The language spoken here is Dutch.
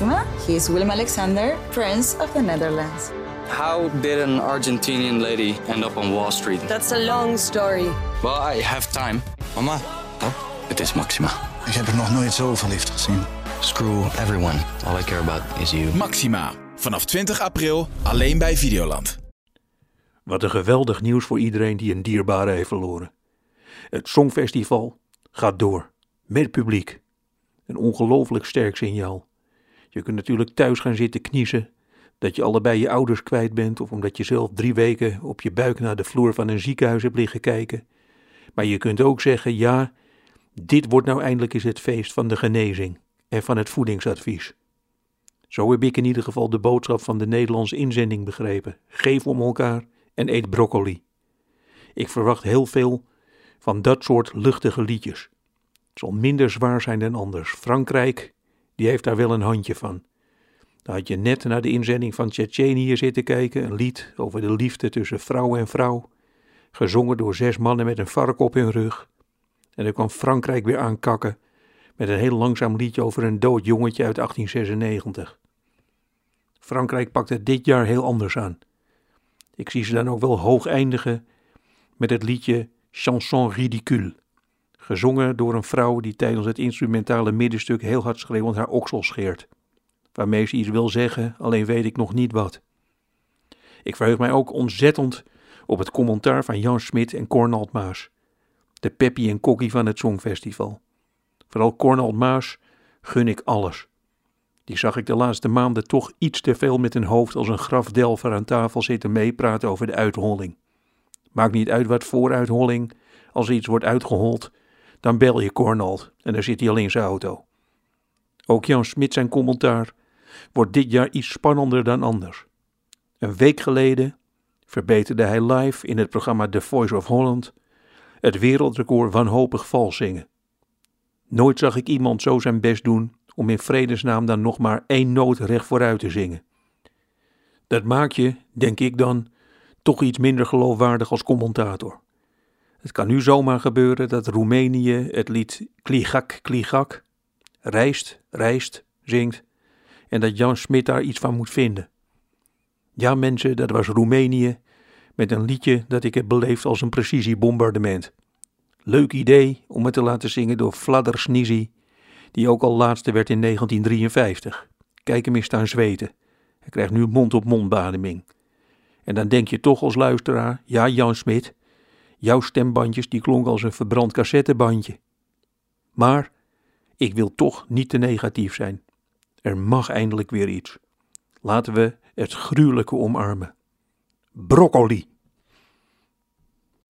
Maxima. He is Willem Alexander, Prince of the Netherlands. How did an Argentinian lady end up on Wall Street? That's a long story. Well, I have time. Mama, Het is Maxima. ik heb er nog nooit zo verliefd gezien. Screw everyone. All I care about is you. Maxima. Vanaf 20 april alleen bij Videoland. Wat een geweldig nieuws voor iedereen die een dierbare heeft verloren. Het Songfestival gaat door, met publiek. Een ongelooflijk sterk signaal. Je kunt natuurlijk thuis gaan zitten kniezen, dat je allebei je ouders kwijt bent of omdat je zelf drie weken op je buik naar de vloer van een ziekenhuis hebt liggen kijken. Maar je kunt ook zeggen, ja, dit wordt nou eindelijk eens het feest van de genezing en van het voedingsadvies. Zo heb ik in ieder geval de boodschap van de Nederlandse inzending begrepen. Geef om elkaar en eet broccoli. Ik verwacht heel veel van dat soort luchtige liedjes. Het zal minder zwaar zijn dan anders. Frankrijk, die heeft daar wel een handje van. Daar had je net naar de inzending van Tsjetsjenië zitten kijken, een lied over de liefde tussen vrouw en vrouw, gezongen door zes mannen met een vark op hun rug. En dan kwam Frankrijk weer aankakken met een heel langzaam liedje over een dood jongetje uit 1896. Frankrijk pakt het dit jaar heel anders aan. Ik zie ze dan ook wel hoog eindigen met het liedje Chanson ridicule, gezongen door een vrouw die tijdens het instrumentale middenstuk heel hard schreeuwend haar oksel scheert, waarmee ze iets wil zeggen, alleen weet ik nog niet wat. Ik verheug mij ook ontzettend op het commentaar van Jan Smit en Cornald Maas, de Peppy en Kokkie van het Songfestival. Vooral Cornald Maas gun ik alles. Die zag ik de laatste maanden toch iets te veel met een hoofd als een grafdelver aan tafel zitten meepraten over de uitholling. Maakt niet uit wat voor uitholling, als iets wordt uitgehold, dan bel je Cornald en dan zit hij al in zijn auto. Ook Jan Smit zijn commentaar wordt dit jaar iets spannender dan anders. Een week geleden verbeterde hij live in het programma The Voice of Holland het wereldrecord wanhopig vals zingen. Nooit zag ik iemand zo zijn best doen om in vredesnaam dan nog maar één noot recht vooruit te zingen. Dat maakt je, denk ik dan, toch iets minder geloofwaardig als commentator. Het kan nu zomaar gebeuren dat Roemenië het lied Kligak Kligak, rijst, rijst, zingt en dat Jan Smit daar iets van moet vinden. Ja mensen, dat was Roemenië met een liedje dat ik heb beleefd als een precisiebombardement. Leuk idee om het te laten zingen door Vladder Snizi, die ook al laatste werd in 1953. Kijk hem eens staan zweten. Hij krijgt nu mond-op-mond bademing. En dan denk je toch als luisteraar, ja Jan Smit, jouw stembandjes die klonken als een verbrand cassettebandje. Maar ik wil toch niet te negatief zijn. Er mag eindelijk weer iets. Laten we het gruwelijke omarmen. Broccoli.